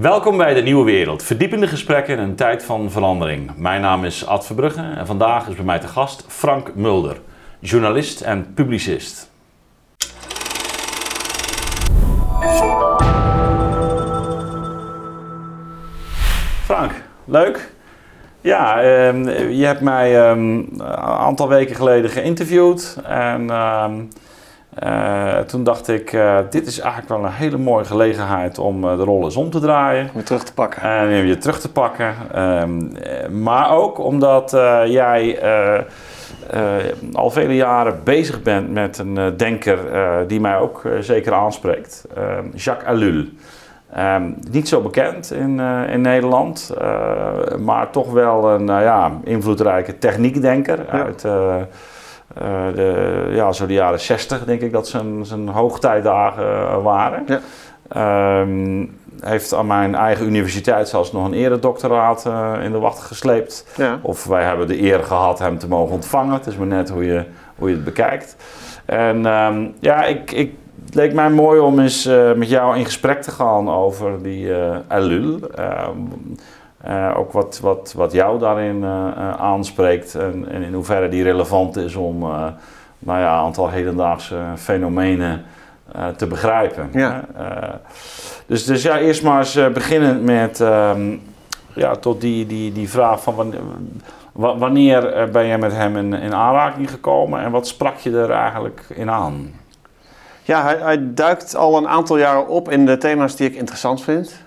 Welkom bij de Nieuwe Wereld. Verdiepende gesprekken in een tijd van verandering. Mijn naam is Ad Verbrugge en vandaag is bij mij te gast Frank Mulder, journalist en publicist. Frank, leuk. Ja, ehm, je hebt mij ehm, een aantal weken geleden geïnterviewd en ehm, eh, toen dacht ik, eh, dit is eigenlijk wel een hele mooie gelegenheid om eh, de rol eens om te draaien. Om je terug te pakken. En om je terug te pakken. Ehm, eh, maar ook omdat jij al vele jaren bezig bent met een denker die mij ook zeker aanspreekt. Ehm, Jacques Ellul. Ehm, niet zo bekend in, in Nederland, maar toch wel een ja, invloedrijke techniekdenker Ja. uit eh, de, ja, zo de jaren 60, denk ik dat zijn, zijn hoogtijdagen eh, waren. Ja. Ehm, heeft aan mijn eigen universiteit zelfs nog een eredoctoraat eh, in de wacht gesleept. Ja. Of wij hebben de eer gehad hem te mogen ontvangen. Het is maar net hoe je, hoe je het bekijkt. En ehm, ja, ik, ik, het leek mij mooi om eens met jou in gesprek te gaan over die Ellul. Eh, ook wat, wat, wat jou daarin eh, eh, aanspreekt en, en in hoeverre die relevant is om nou ja, een aantal hedendaagse fenomenen te begrijpen. Ja. dus, dus ja, eerst maar eens beginnen met ehm, ja, tot die, die, die vraag van wanneer, wa- wanneer ben je met hem in, in aanraking gekomen en wat sprak je er eigenlijk in aan? Ja, hij, hij duikt al een aantal jaren op in de thema's die ik interessant vind.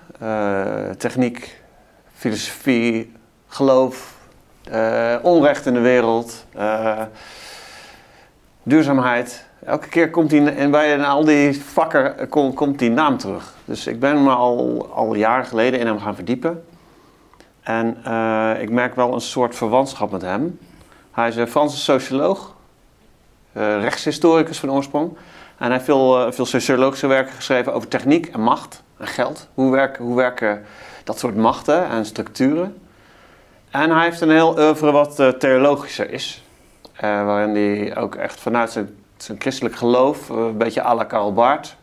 Techniek, filosofie, geloof, eh, onrecht in de wereld, eh, duurzaamheid. Elke keer komt hij en bij al die vakken eh, kom- komt die naam terug. Dus ik ben me al, al jaren geleden in hem gaan verdiepen. En ik merk wel een soort verwantschap met hem. Hij is een Franse socioloog, rechtshistoricus van oorsprong. En hij heeft veel, veel sociologische werken geschreven over techniek en macht en geld. Hoe hoe werken dat soort machten en structuren. En hij heeft een heel oeuvre wat eh, theologischer is. Eh, waarin hij ook echt vanuit zijn, zijn christelijk geloof, eh, een beetje à la Karl Barth,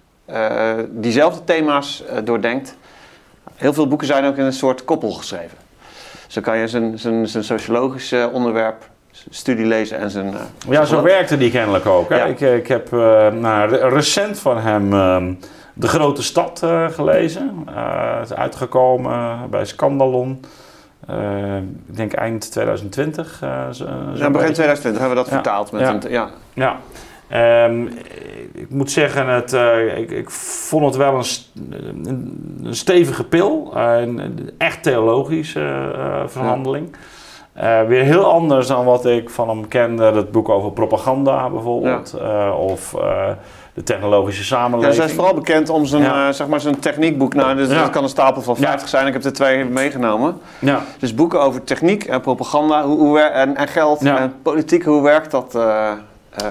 diezelfde thema's doordenkt. Heel veel boeken zijn ook in een soort koppel geschreven. Zo kan je zijn, zijn, zijn sociologische onderwerp, studie lezen en zijn... Ja, zo werkte die kennelijk ook. Hè? Ja. Ik, ik heb nou, re- recent van hem ehm, De Grote Stad eh, gelezen. Eh, het is uitgekomen bij Scandalon. Eh, ik denk eind 2020. eh, zo- Ja, begin beetje. 2020 hebben we dat Ja. vertaald. Met Ja. Een, ja. Ja. Ehm, ik moet zeggen, het, ik, ik vond het wel een, st- een, stevige pil. Een, echt theologische verhandeling. Eh, weer heel anders dan wat ik van hem kende. Het boek over propaganda bijvoorbeeld. Eh, of eh, de technologische Ja, samenleving. zij is vooral bekend om zijn, Ja. zeg maar zijn techniekboek. Nou, dus Ja. Dat kan een stapel van Ja. 50 zijn. Ik heb er twee meegenomen. Ja. Dus boeken over techniek en propaganda hoe, hoe en, en geld Ja. en politiek. Hoe werkt dat?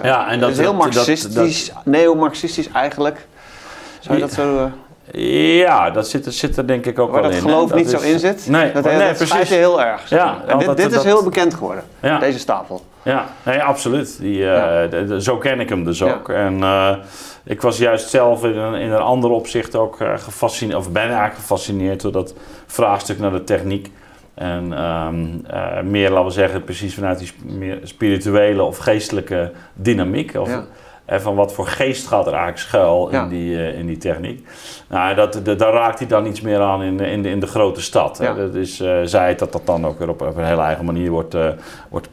Ja, en dat- is heel dat- dat- marxistisch, neo-marxistisch eigenlijk. Zou je dat zo... Ja, dat zit, er- zit er denk ik ook waar wel in. geloof Dat niet zo in zit? Nee, dat, nee, dat precies. heel erg. Ja, en dit, dat- dit is dat- heel bekend geworden, Ja. deze stapel. Ja, nee, absoluut. Die, eh, Ja. de- de- zo ken ik hem dus Ja. ook. En eh, ik was juist zelf in een, in een ander opzicht ook eh, gefascineerd, of ben eigenlijk gefascineerd door dat vraagstuk naar de techniek. En ehm, eh, meer, laten we zeggen, precies vanuit die sp- meer spirituele of geestelijke dynamiek. Of. En van wat voor geest gaat er eigenlijk schuil Ja. in, die, eh, in die techniek. Nou, dat, daar raakt hij dan iets meer aan in, de- in, de, in de grote stad. Ja. Dat is, eh zij dat dat dan ook weer op, op een hele eigen manier wordt, eh, wordt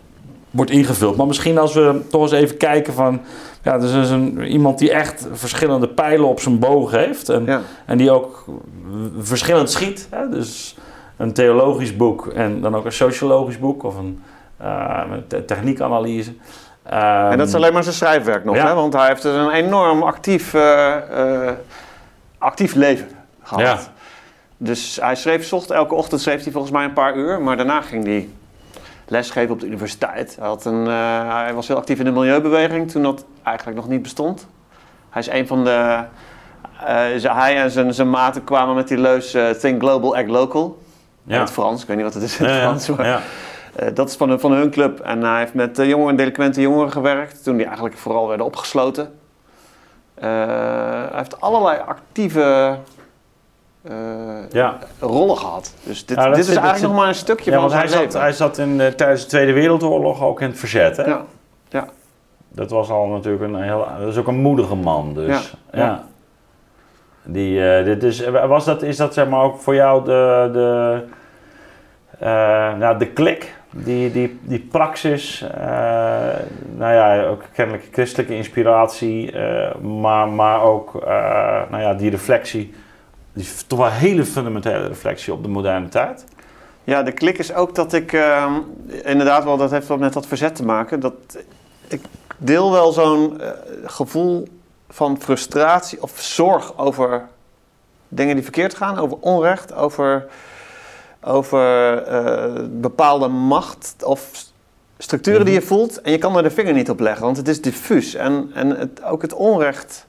wordt ingevuld. Maar misschien als we toch eens even kijken van... Ja, er is dus een, iemand die echt verschillende pijlen op zijn boog heeft. En, Ja. en die ook verschillend schiet. Hè? Dus een theologisch boek en dan ook een sociologisch boek. Of een te- techniekanalyse. Ehm, En dat is alleen maar zijn schrijfwerk nog, Ja. hè? want hij heeft dus een enorm actief, eh, eh, actief leven gehad. Ja. Dus hij schreef, zocht, elke ochtend schreef hij volgens mij een paar uur, maar daarna ging hij lesgeven op de universiteit. Hij, had een, eh, hij was heel actief in de milieubeweging toen dat eigenlijk nog niet bestond. Hij is een van de. hij en zijn, zijn maten kwamen met die leus Think Global, Act Local. In Ja. het Frans, ik weet niet wat het is in het Frans. maar- ja. eh, dat is van hun, van hun club. En hij heeft met uh, jongeren en delinquente jongeren gewerkt. Toen die eigenlijk vooral werden opgesloten. Eh, hij heeft allerlei actieve Ja. rollen gehad. Dus dit, Ja, dit is eigenlijk zit- nog maar een stukje Ja, van want hij zijn zat, leven. hij zat in, tijdens de Tweede Wereldoorlog ook in het verzet. Hè? Ja. Dat was al natuurlijk een heel. Dat is ook een moedige man. Dus. Ja, Ja. ja. Die, dit is, was dat, is dat zeg maar ook voor jou de, de, eh, nou, de klik? Die, die, die praxis, eh, nou ja, ook kennelijk christelijke inspiratie, eh, maar, maar ook eh, nou ja, die reflectie, die toch wel hele fundamentele reflectie op de moderne tijd. Ja, de klik is ook dat ik inderdaad wel, dat heeft wel met dat verzet te maken. Dat ik deel wel zo'n gevoel van frustratie of zorg over dingen die verkeerd gaan, over onrecht, over, over eh, bepaalde macht of structuren die je voelt. En je kan er de vinger niet op leggen, want het is diffuus. En, en het, ook het onrecht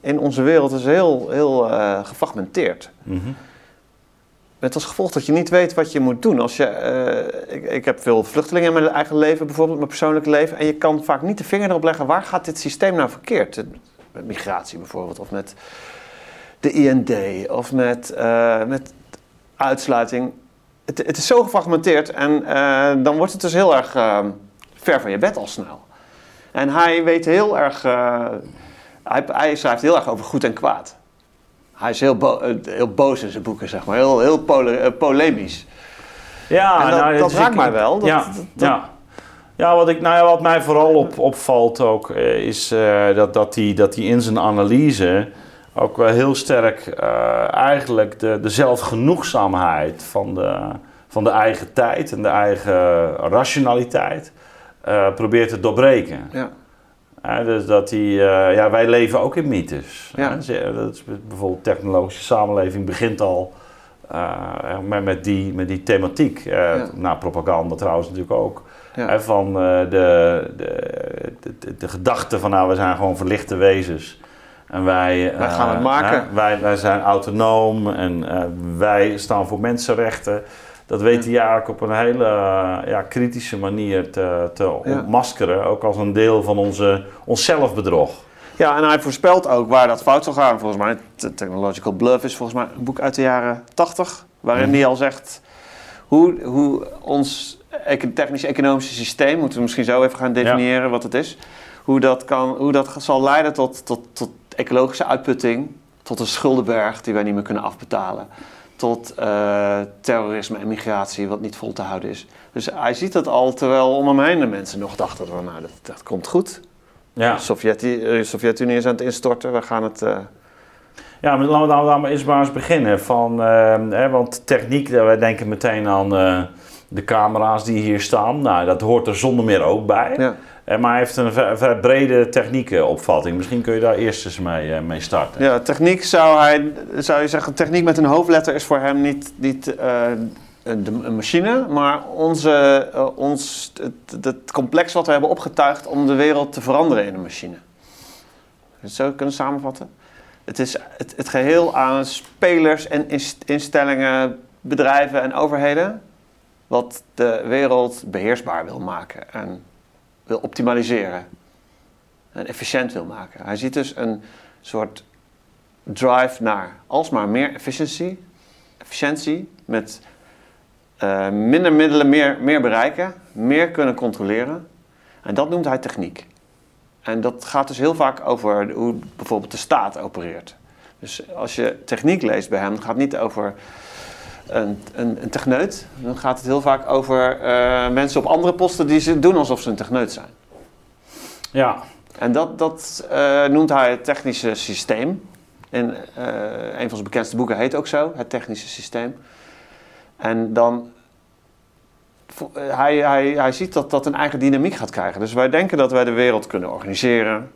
in onze wereld is heel, heel eh, gefragmenteerd. Met als gevolg dat je niet weet wat je moet doen. Als je, eh, ik, ik heb veel vluchtelingen in mijn eigen leven, bijvoorbeeld mijn persoonlijke leven. En je kan vaak niet de vinger erop leggen waar gaat dit systeem nou verkeerd. Met migratie bijvoorbeeld, of met de IND, of met, met uitsluiting. Het, het is zo gefragmenteerd en eh, dan wordt het dus heel erg eh, ver van je bed al snel. En hij weet heel erg, eh, hij, hij schrijft heel erg over goed en kwaad. Hij is heel, bo- heel boos in zijn boeken, zeg maar. Heel, heel pole- polemisch. Ja, En dat- nou, dat dus raakt ik- mij wel. Dat- ja, dat- ja. Ja, wat, ik, nou ja, wat mij vooral op, opvalt ook, is dat, dat hij dat die in zijn analyse ook wel heel sterk eh, eigenlijk de, de zelfgenoegzaamheid van de, van de eigen tijd en de eigen rationaliteit eh, probeert te doorbreken. Ja. Dus dat die, eh, ja, wij leven ook in mythes. Ja. Dat is bijvoorbeeld technologische samenleving begint al met, met, die, met die thematiek. Ja. Nou, propaganda trouwens natuurlijk ook. Van de, de, de, de, de gedachte van nou, we zijn gewoon verlichte wezens. En wij, Wij gaan eh, het maken. hè, wij, wij zijn autonoom en eh, wij staan voor mensenrechten. Dat weet hij eigenlijk op een hele eh, ja, kritische manier te, te ontmaskeren. Ook als een deel van onze, ons zelfbedrog. Ja, en hij voorspelt ook waar dat fout zal gaan. Volgens mij, Te- Technological Bluff is volgens mij een boek uit de jaren 80, waarin Mhm. hij al zegt hoe, hoe ons econ- technisch-economische systeem, moeten we misschien zo even gaan definiëren wat het is, hoe dat, kan, hoe dat zal leiden tot, tot, tot ecologische uitputting, tot een schuldenberg die wij niet meer kunnen afbetalen, tot eh, terrorisme en migratie wat niet vol te houden is. Dus hij ziet dat al, terwijl om hem heen de mensen nog dachten van nou, dat, dat komt goed. Ja, De Sovjet- eh, Sovjet-Unie is aan het instorten. We gaan het. eh, ja maar laten we dan, eens maar eens beginnen. Van, eh, hè, want techniek, wij denken meteen aan de camera's die hier staan. Nou, dat hoort er zonder meer ook bij. ja. Eh, maar hij heeft een vrij, brede techniekenopvatting. Misschien kun je daar eerst eens mee, eh, mee starten. ja, techniek zou hij. Zou je zeggen, techniek met een hoofdletter is voor hem niet, niet eh, een, machine, maar onze, eh, ons, het, complex wat we hebben opgetuigd om de wereld te veranderen in een machine. Zou je het kunnen samenvatten? Het is het, het geheel aan spelers en inst- instellingen, bedrijven en overheden. wat de wereld beheersbaar wil maken en wil optimaliseren. En efficiënt wil maken. Hij ziet dus een soort drive naar alsmaar meer efficiëntie, efficiëntie met eh, minder middelen, meer, meer bereiken, meer kunnen controleren. En dat noemt hij techniek. En dat gaat dus heel vaak over hoe bijvoorbeeld de staat opereert. Dus als je techniek leest bij hem, gaat het niet over een, een, een techneut. Dan gaat het heel vaak over eh, mensen op andere posten die ze doen alsof ze een techneut zijn. Ja, En dat, dat eh, noemt hij het technische systeem. En eh, een van zijn bekendste boeken heet ook zo, het technische systeem. En dan, hij, hij, hij ziet dat dat een eigen dynamiek gaat krijgen. Dus wij denken dat wij de wereld kunnen organiseren,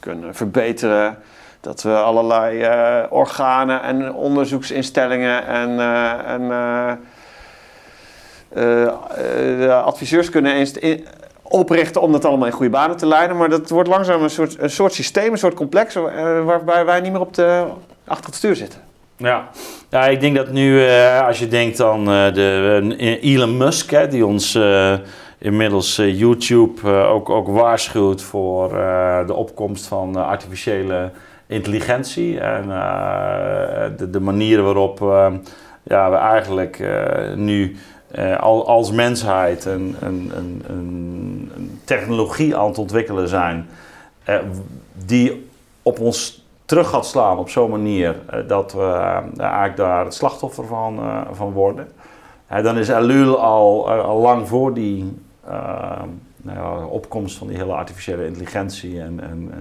kunnen verbeteren. Dat we allerlei eh, organen en onderzoeksinstellingen en, eh, en eh, adviseurs kunnen in- oprichten om dat allemaal in goede banen te leiden. Maar dat wordt langzaam een soort, een soort systeem, een soort complex, waarbij wij niet meer op de, achter het stuur zitten. Ja. ja, ik denk dat nu, als je denkt aan de, Elon Musk, hè, die ons inmiddels YouTube ook, ook waarschuwt voor de opkomst van artificiële intelligentie en de, de, manieren waarop ehm, ja, we eigenlijk nu al, als mensheid een, een, een, een, technologie aan het ontwikkelen zijn die op ons terug gaat slaan op zo'n manier dat we eigenlijk daar het slachtoffer van, van worden. dan is Alul al, al lang voor die nou ja, opkomst van die hele artificiële intelligentie en, en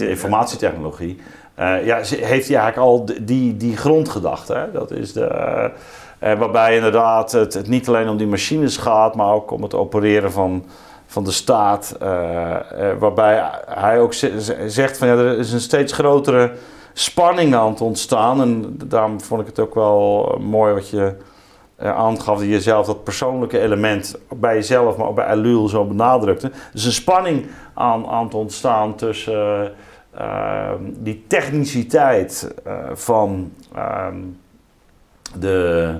uh, informatietechnologie, uh, ja, heeft hij eigenlijk al die, die grondgedachte. Hè? Dat is de, uh, waarbij inderdaad het, het, niet alleen om die machines gaat, maar ook om het opereren van, van de staat. waarbij hij ook zegt van ja, er is een steeds grotere spanning aan het ontstaan. En daarom vond ik het ook wel mooi wat je uh, aangaf je jezelf dat persoonlijke element bij jezelf, maar ook bij Alul zo benadrukte. Dus een spanning aan, aan te ontstaan tussen uh, die techniciteit uh, van ehm, de.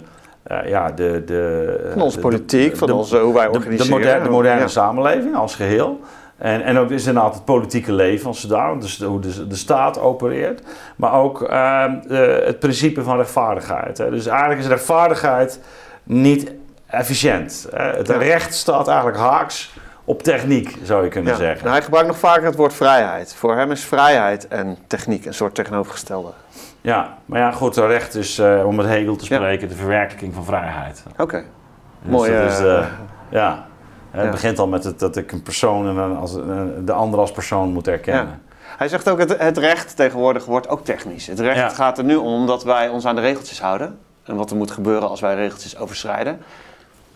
ja, de, de, van onze politiek, van onze, hoe wij organiseren. De, moderne, de moderne samenleving als geheel. En, en ook is inderdaad het politieke leven als zodanig, dus hoe de, de staat opereert. Maar ook uh, het principe van rechtvaardigheid. Hè. Dus eigenlijk is rechtvaardigheid niet efficiënt. Hè. Het recht staat eigenlijk haaks op techniek, zou je kunnen zeggen. Nou, hij gebruikt nog vaker het woord vrijheid. Voor hem is vrijheid en techniek een soort tegenovergestelde. Ja, maar ja, goed, recht is, uh, om met Hegel te spreken, de verwerking van vrijheid. Oké, okay. dus mooi. Uh, ja. Het begint al met het, dat ik een persoon en als, de ander als persoon moet erkennen. Hij zegt ook het, het recht tegenwoordig wordt ook technisch. Het recht gaat er nu om dat wij ons aan de regeltjes houden. En wat er moet gebeuren als wij regeltjes overschrijden.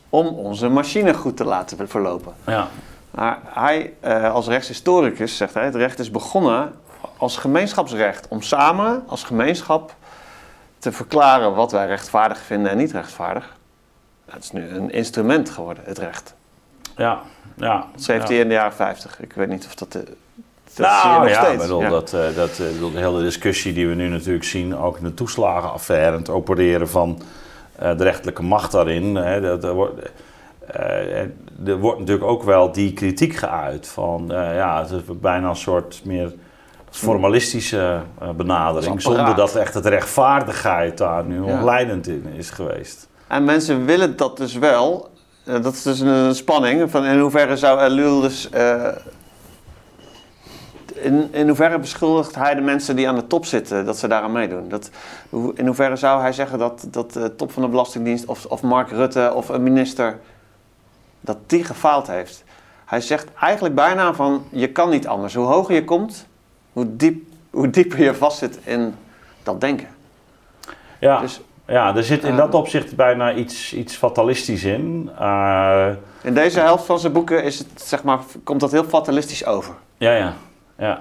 Om onze machine goed te laten verlopen. Ja. Maar hij, eh, als rechtshistoricus, zegt hij, het recht is begonnen als gemeenschapsrecht. Om samen als gemeenschap te verklaren wat wij rechtvaardig vinden en niet rechtvaardig. Het is nu een instrument geworden, het recht. Ja, ja. Dat schreef hij in de jaren 50. Ik weet niet of dat... De, dat nou, ja, steeds. Bedoel, ja. Dat, uh, dat, uh, de hele discussie die we nu natuurlijk zien, ook in de toeslagenaffaire, het opereren van uh, de rechterlijke macht daarin. Hè, dat, er, wordt, er wordt natuurlijk ook wel die kritiek geuit van, ja, het is bijna een soort meer formalistische benadering, zonder dat echt het rechtvaardigheid daar nu ja. leidend in is geweest. En mensen willen dat dus wel, dat is dus een spanning. Van in hoeverre zou Elul dus. Uh, in, in hoeverre beschuldigt hij de mensen die aan de top zitten dat ze daaraan meedoen? Dat, in hoeverre zou hij zeggen dat, dat de top van de Belastingdienst of, of Mark Rutte of een minister. dat die gefaald heeft? Hij zegt eigenlijk bijna van je kan niet anders. Hoe hoger je komt, hoe, diep, hoe dieper je vastzit in dat denken. Ja. Dus ja, er zit in dat opzicht bijna iets, iets fatalistisch in. Uh, in deze helft van zijn boeken is het, zeg maar, komt dat heel fatalistisch over. Ja, ja. ja.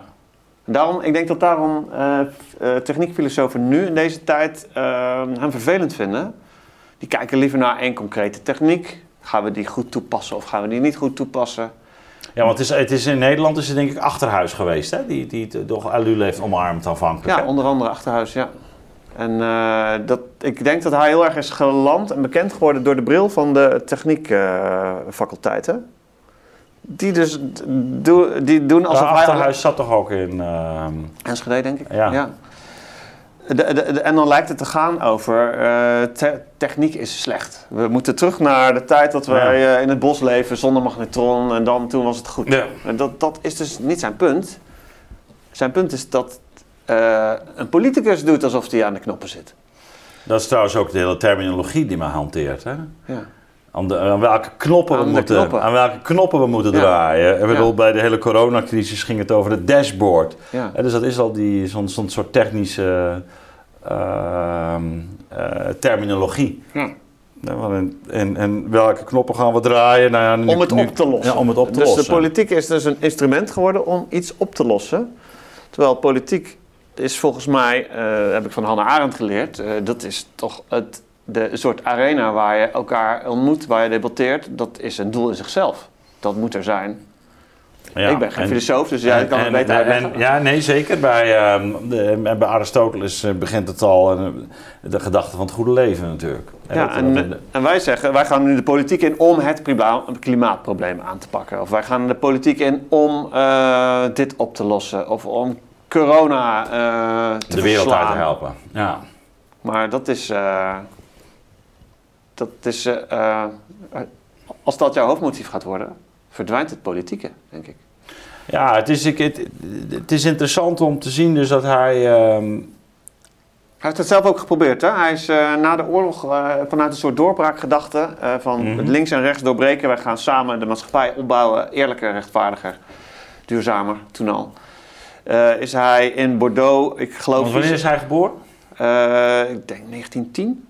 Daarom, ik denk dat daarom uh, uh, techniekfilosofen nu in deze tijd hem vervelend vinden. Die kijken liever naar één concrete techniek. Gaan we die goed toepassen of gaan we die niet goed toepassen? Ja, want het is, het is in Nederland is het denk ik Achterhuis geweest, hè? Die, die toch Alul heeft omarmd aanvankelijk. Ja, onder andere Achterhuis, ja. En uh, dat, ik denk dat hij heel erg is geland en bekend geworden door de bril van de techniekfaculteiten. Uh, die dus do, die doen alsof hij... Achterhuis zat toch ook in... Uh... Enschede, denk ik. Ja. ja. De, de, de, en dan lijkt het te gaan over uh, te, techniek is slecht. We moeten terug naar de tijd dat wij ja. in het bos leven zonder magnetron en dan toen was het goed. Ja. En dat, dat is dus niet zijn punt. Zijn punt is dat uh, een politicus doet alsof hij aan de knoppen zit. Dat is trouwens ook de hele terminologie die men hanteert. Hè? Ja. Aan, de, aan, welke knoppen aan we moeten, knoppen. aan welke knoppen we moeten draaien. En bedoel, bij de hele coronacrisis ging het over het dashboard. Ja. dus dat is al die, zo'n, zo'n soort technische uh, uh, terminologie. Ja. En, en, welke knoppen gaan we draaien? Nou nu, om het op te lossen. Ja, om het op te dus lossen. de politiek is dus een instrument geworden om iets op te lossen. Terwijl politiek is volgens mij, uh, heb ik van Hannah Arendt geleerd, uh, dat is toch het, de soort arena waar je elkaar ontmoet, waar je debatteert, dat is een doel in zichzelf. Dat moet er zijn. Ja, ik ben geen en, filosoof, dus jij kan het beter uitleggen. ja, nee, zeker. Bij, uh, de, bij Aristoteles eh, begint het al de gedachte van het goede leven natuurlijk. Ja, dat, en, en, wij zeggen, wij gaan nu de politiek in om het klimaatprobleem aan te pakken. Of wij gaan de politiek in om uh, dit op te lossen. Of om corona eh, te de wereld uit te helpen. Ja. Maar dat is. eh, dat is eh, als dat jouw hoofdmotief gaat worden, verdwijnt het politieke, denk ik. Ja, het is, ik, het, het is interessant om te zien dus dat hij... ehm, Hij heeft het zelf ook geprobeerd. Hè? Hij is eh, na de oorlog vanuit een soort doorbraakgedachte eh, van Mhm. links en rechts doorbreken. Wij gaan samen de maatschappij opbouwen, eerlijker, rechtvaardiger, duurzamer, toen al. Eh, is hij in Bordeaux, ik geloof... want wanneer is hij geboren? eh, ik denk 1910.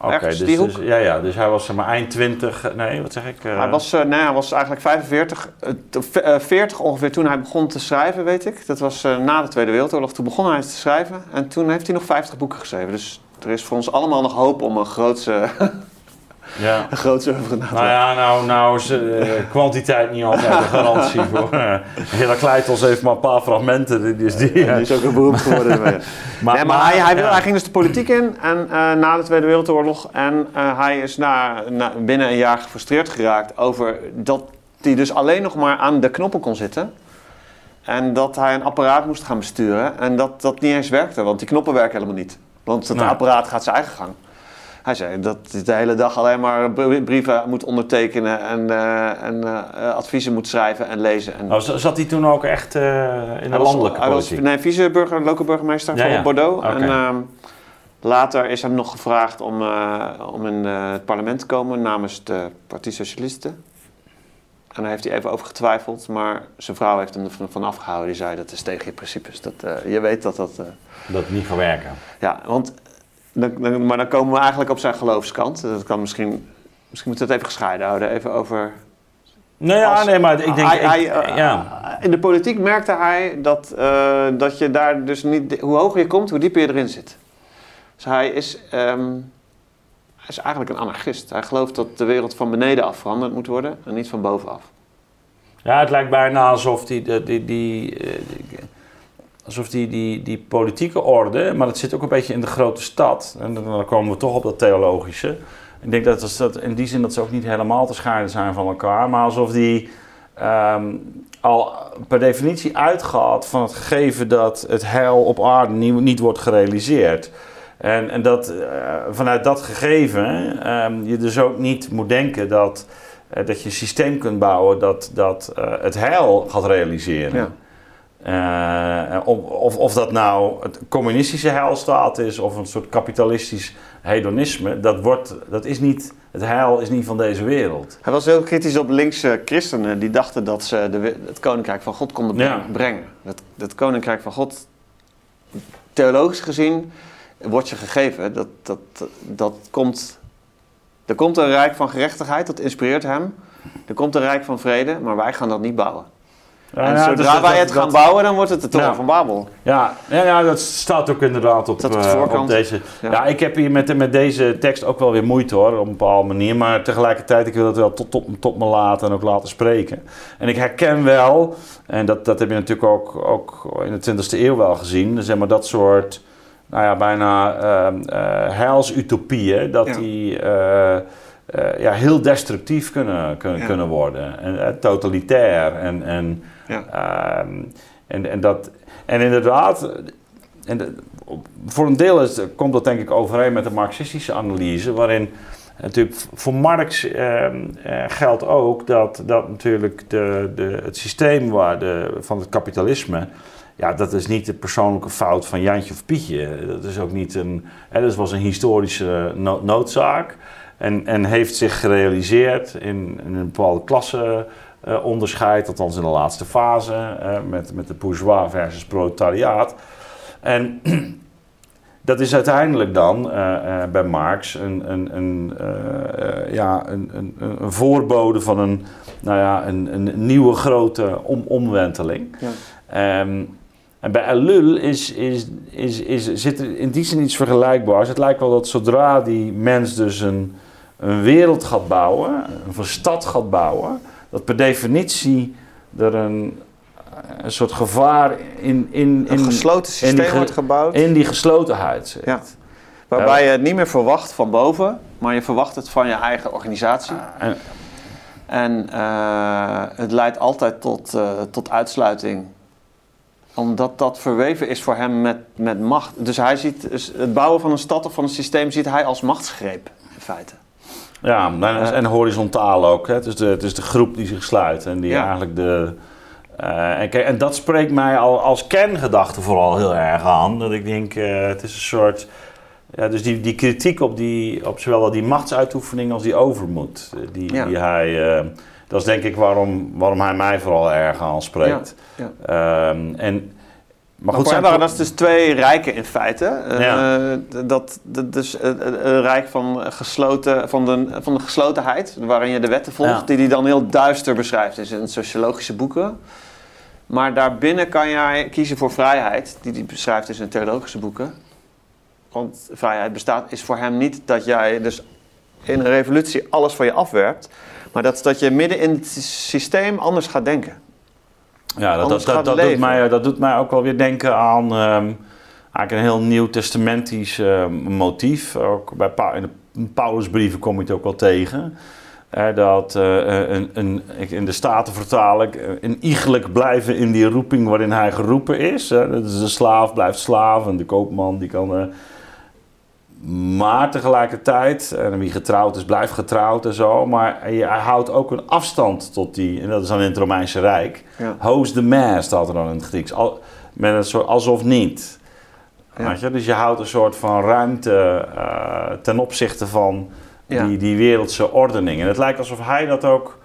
Oké, dus, dus- ja, ja, dus hij was zeg maar eind 20, nee, wat zeg ik? eh, Hij, was, eh, nee, hij was eigenlijk 45, eh, t- eh, 40 ongeveer toen hij begon te schrijven, weet ik. Dat was eh, na de Tweede Wereldoorlog. Toen begon hij te schrijven en toen heeft hij nog 50 boeken geschreven. Dus er is voor ons allemaal nog hoop om een grootse, ja. een te Nou ja, nou, nou is eh, kwantiteit niet altijd een garantie voor. Uh, Herakleitos heeft maar een paar fragmenten, dus die... Ja, die is ook een beroemd geworden. maar, maar hij, hij, wil- ja. hij ging dus de politiek in en, eh, na de Tweede Wereldoorlog. En eh, hij is na, na, binnen een jaar gefrustreerd geraakt over dat hij dus alleen nog maar aan de knoppen kon zitten. En dat hij een apparaat moest gaan besturen. En dat dat niet eens werkte, want die knoppen werken helemaal niet. Want het apparaat gaat zijn eigen gang. Hij zei dat hij de hele dag alleen maar br- brieven moet ondertekenen en, eh, en eh, adviezen moet schrijven en lezen. En z- zat hij toen ook echt eh, in de hij was, landelijke hij was politiek? nee, vice-burger, lokale burgemeester Ja, van ja. Bordeaux. En ehm, later is hem nog gevraagd om, om in het parlement te komen namens de Partij Socialisten. En daar heeft hij even over getwijfeld, maar zijn vrouw heeft hem ervan van afgehouden. Die zei dat is tegen je principes. Dat, je weet dat dat... Dat niet gaat werken. ja, want... Dan, dan- maar dan komen we eigenlijk op zijn geloofskant. Dat kan misschien... Misschien moeten we het even gescheiden houden. Even over Nou ja, Als- nee, maar ik denk... Hij- hij, eh, ja. In de politiek merkte hij dat, eh, dat je daar dus niet... Hoe hoger je komt, hoe dieper je erin zit. Dus hij is, ehm, hij is eigenlijk een anarchist. Hij gelooft dat de wereld van beneden af veranderd moet worden en niet van bovenaf. ja, het lijkt bijna alsof die... die, die, die, eh, die- alsof die, die, die politieke orde, maar dat zit ook een beetje in de grote stad. En dan komen we toch op dat theologische. Ik denk dat, dat in die zin dat ze ook niet helemaal te scheiden zijn van elkaar. Maar alsof die ehm, al per definitie uitgaat van het gegeven dat het heil op aarde niet, niet wordt gerealiseerd. En, en dat eh, vanuit dat gegeven ehm, je dus ook niet moet denken dat, eh, dat je een systeem kunt bouwen dat, dat eh, het heil gaat realiseren. Ja. Eh, of, of, of dat nou het communistische heilstaat is of een soort kapitalistisch hedonisme, dat, wordt, dat is niet, het heil is niet van deze wereld. Hij was heel kritisch op linkse christenen die dachten dat ze de, het koninkrijk van God konden Ja. brengen. Het, het koninkrijk van God, theologisch gezien, wordt je gegeven. Dat, dat, dat komt, er komt een rijk van gerechtigheid, dat inspireert hem. Er komt een rijk van vrede, maar wij gaan dat niet bouwen. En ja, zodra dus dat- wij dat- het gaan dat- bouwen, dan wordt het de toren Ja. van Babel. Ja, ja, ja, dat staat ook inderdaad op, Dat op de eh, deze. Ja. Ik heb hier met, met deze tekst ook wel weer moeite hoor, op een bepaalde manier. Maar tegelijkertijd, ik wil het wel tot, tot, tot me laten en ook laten spreken. En ik herken wel, en dat, dat heb je natuurlijk ook, ook in de 20e eeuw wel gezien, zeg maar dat soort, nou ja, bijna ehm eh, heilsutopieën, dat die eh, eh, ja, heel destructief kunnen, kunnen, kunnen worden. En, eh, totalitair en... en Ehm, en, en, dat, en inderdaad, en voor een deel is, komt dat denk ik overeen met de marxistische analyse, waarin natuurlijk voor Marx ehm, eh, geldt ook dat, dat natuurlijk de, de, het systeem waar de, van het kapitalisme, ja, dat is niet de persoonlijke fout van Jantje of Pietje. Dat is ook niet een, dat was een historische no- noodzaak. En, en heeft zich gerealiseerd in, in een bepaalde klasse eh, onderscheid, althans in de laatste fase, eh, met, met de bourgeois versus proletariaat. En dat is uiteindelijk dan eh, bij Marx een, een, een, ja, een, een, een voorbode van een, nou ja, een, een nieuwe grote om, omwenteling. Ja. Ehm, en bij Ellul is, is, is, is, zit er in die zin iets vergelijkbaars. Het lijkt wel dat zodra die mens dus een, een wereld gaat bouwen, een stad gaat bouwen, dat per definitie er een, een soort gevaar in, in, Een in, gesloten systeem in die ge- wordt gebouwd. in die geslotenheid zit. Ja. Waarbij je het niet meer verwacht van boven, maar je verwacht het van je eigen organisatie. En, En eh, het leidt altijd tot, eh, tot uitsluiting omdat dat verweven is voor hem met, met macht. Dus hij ziet dus het bouwen van een stad of van een systeem ziet hij als machtsgreep, in feite. Ja, en, en horizontaal ook. Hè. Het, is de, het is de groep die zich sluit en die Ja. eigenlijk de. eh, en, kijk, en dat spreekt mij al als kerngedachte vooral heel erg aan. Dat ik denk, eh, het is een soort. Ja, dus die, die kritiek op, die, op zowel die machtsuitoefening als die overmoed. eh, Die, Ja. die hij, dat is denk ik waarom, waarom hij mij vooral erg aanspreekt. Ja, Ehm, en, maar Maar goed, zijn waren dat dus twee rijken in feite. Eh, Ja. dat, dat, dus een, een- een rijk van, gesloten, van, de, van de geslotenheid, waarin je de wetten volgt, Ja. die hij dan heel duister beschrijft in zijn sociologische boeken. Maar daarbinnen kan jij kiezen voor vrijheid, die hij beschrijft in zijn theologische boeken. Want vrijheid bestaat, is voor hem niet dat jij dus in een revolutie alles van je afwerpt, maar dat, is dat je midden in het systeem anders gaat denken. Ja, dat, dat, dat, doet mij, dat doet mij ook wel weer denken aan ehm, eigenlijk een heel nieuw testamentisch eh, motief. Ook bij Pa- in de Paulusbrieven kom je het ook wel tegen. Eh, dat eh, een, een, ik- in de Staten vertaal ik eh, een iegelijk blijven in die roeping waarin hij geroepen is. Hè. Dat is de slaaf blijft slaaf en de koopman die kan... eh, maar tegelijkertijd, en wie getrouwd is, blijft getrouwd en zo. Maar hij, houdt ook een afstand tot die, en dat is dan in het Romeinse Rijk. Ja. Host the man staat er dan in het Grieks. Al, met een soort alsof niet. Ja. Weet je? Dus je houdt een soort van ruimte eh, ten opzichte van Ja. die, die wereldse ordening. En het lijkt alsof hij dat ook.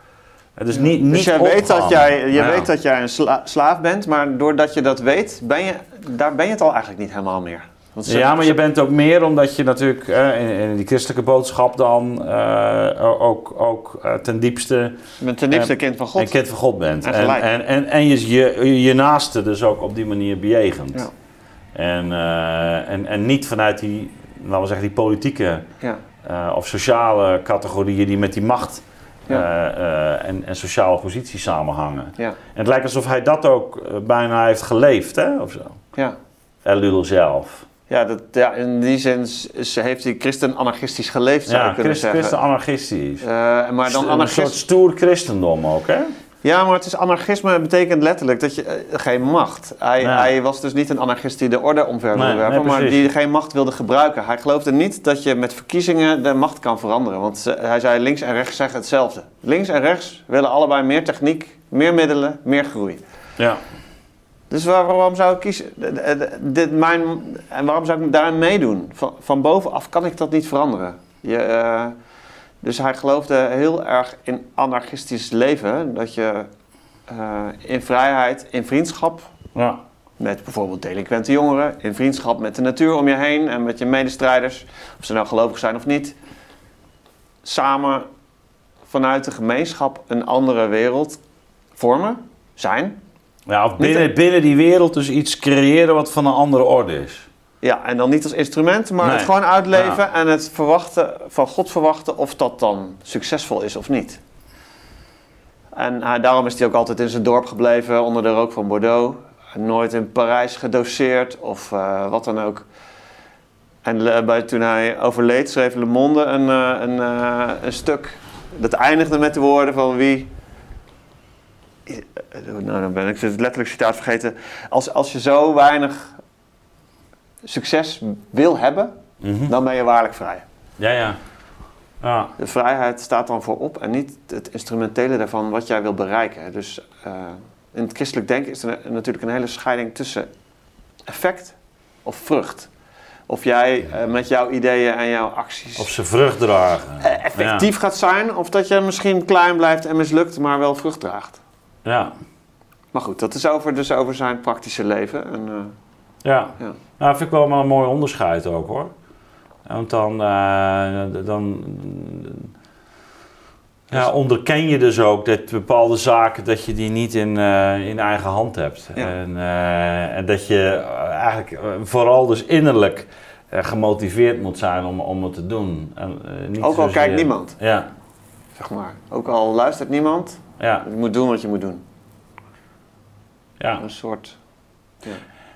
Het is niet, niet Dus jij weet dat jij, je weet dat jij een sla- slaaf bent, maar doordat je dat weet, ben je, daar ben je het al eigenlijk niet helemaal meer. Want ze- Ja, maar je bent ook meer omdat je natuurlijk eh, in, in die christelijke boodschap dan eh, ook, ook eh, ten diepste bent ten diepste en- kind van God. een kind van God bent. En En, en, en, en je, je je naaste dus ook op die manier bejegent. Ja. En, eh, en, en niet vanuit die, laten we zeggen, die politieke Ja. eh, of sociale categorieën die met die macht Ja. eh, eh, en, en sociale positie samenhangen. Ja. En het lijkt alsof hij dat ook eh, bijna heeft geleefd, hè, of zo. Ja. Elul zelf. Ja, dat, ja, in die zin s- heeft hij christen-anarchistisch geleefd, zou Ja, je kunnen christen, zeggen. christen anarchistisch. Eh, maar dan St- een anarchist... soort stoer christendom ook, hè? Ja, maar het is anarchisme betekent letterlijk dat je eh, geen macht. Hij, Ja. hij was dus niet een anarchist die de orde omver wilde Nee, werpen, nee, maar die geen macht wilde gebruiken. Hij geloofde niet dat je met verkiezingen de macht kan veranderen. Want ze- hij zei links en rechts zeggen hetzelfde. Links en rechts willen allebei meer techniek, meer middelen, meer groei. Ja. Dus waar- waarom zou ik kiezen? Dit, mijn, en waarom zou ik daarin meedoen? Van, van bovenaf kan ik dat niet veranderen. Je, eh, dus hij geloofde heel erg in anarchistisch leven. Dat je eh, in vrijheid, in vriendschap ja. met bijvoorbeeld delinquente jongeren, in vriendschap met de natuur om je heen en met je medestrijders, of ze nou gelovig zijn of niet, samen vanuit de gemeenschap een andere wereld vormen, zijn. Ja, binnen, binnen die wereld dus iets creëren wat van een andere orde is. Ja, en dan niet als instrument, maar Nee. het gewoon uitleven en het verwachten, van God verwachten of dat dan succesvol is of niet. En hij, daarom is hij ook altijd in zijn dorp gebleven, onder de rook van Bordeaux. Nooit in Parijs gedoseerd of eh, wat dan ook. En eh, bij, toen hij overleed schreef Le Monde een, eh, een, eh, een stuk dat eindigde met de woorden van wie... Eh, Nou, dan ben ik het letterlijk citaat vergeten. Als, als je zo weinig succes wil hebben, Mhm. dan ben je waarlijk vrij. Ja, ja. Ja, De vrijheid staat dan voorop en niet het instrumentele daarvan wat jij wil bereiken. Dus eh, in het christelijk denken is er natuurlijk een hele scheiding tussen effect of vrucht. Of jij eh, met jouw ideeën en jouw acties of ze vrucht dragen. eh, effectief gaat zijn, of dat je misschien klein blijft en mislukt, maar wel vrucht draagt. Ja, Maar goed, dat is over, dus over zijn praktische leven. En, eh, ja. Ja. Nou, dat vind ik wel maar een mooi onderscheid ook hoor. Want dan, eh, dan ja, onderken je dus ook dat bepaalde zaken dat je die niet in, eh, in eigen hand hebt. Ja. En, en dat je eigenlijk vooral dus innerlijk gemotiveerd moet zijn om, om het te doen. En, niet ook al kijkt niemand, Ja, zeg maar. Ook al luistert niemand, ja, je moet doen wat je moet doen. ja. Een soort...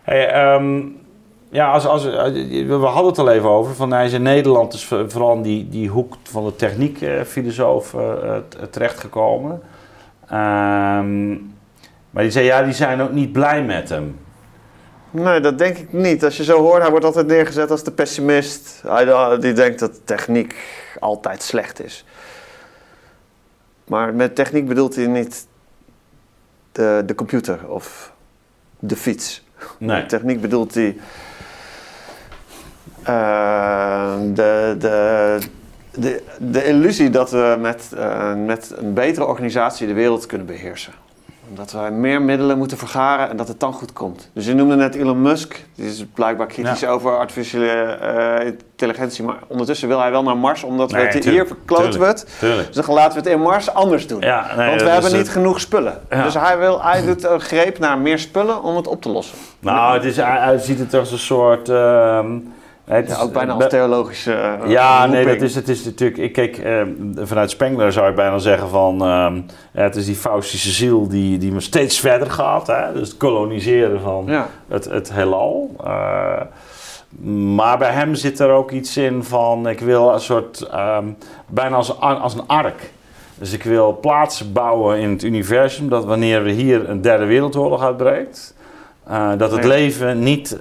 Hey, ehm, ja, als, als, eh, we hadden het al even over. Van, hij is in Nederland dus voor- vooral die, die hoek van de techniekfilosoof uh, terechtgekomen. Ehm, maar die zei, ja, die zijn ook niet blij met hem. Nee, dat denk ik niet. Als je zo hoort, hij wordt altijd neergezet als de pessimist. Hij, die denkt dat techniek altijd slecht is. Maar met techniek bedoelt hij niet de, de computer of de fiets. Nee. Met techniek bedoelt hij uh, de, de, de, de illusie dat we met, uh, met een betere organisatie de wereld kunnen beheersen omdat wij meer middelen moeten vergaren en dat het dan goed komt. Dus je noemde net Elon Musk. Die is blijkbaar kritisch over artificiële uh, intelligentie. Maar ondertussen wil hij wel naar Mars, omdat nee, we het hier verkloten wordt. Dus dan laten we het in Mars anders doen. Ja, nee, Want we hebben niet genoeg spullen. Ja. Dus hij, wil, hij doet een greep naar meer spullen om het op te lossen. Nou, het is, hij, ziet het als een soort... Het ja, ook bijna als theologische. Uh, ja, nee, dat is, het is natuurlijk. Ik kijk, uh, vanuit Spengler zou ik bijna zeggen van. Uh, het is die Faustische ziel die, die me steeds verder gaat. Hè? Dus het koloniseren van ja. het, het heelal. Eh, maar bij hem zit er ook iets in van. Ik wil een soort. Um, bijna als, als een ark. Dus ik wil plaatsen bouwen in het universum. Dat wanneer we hier een derde wereldoorlog uitbreekt. Dat het leven niet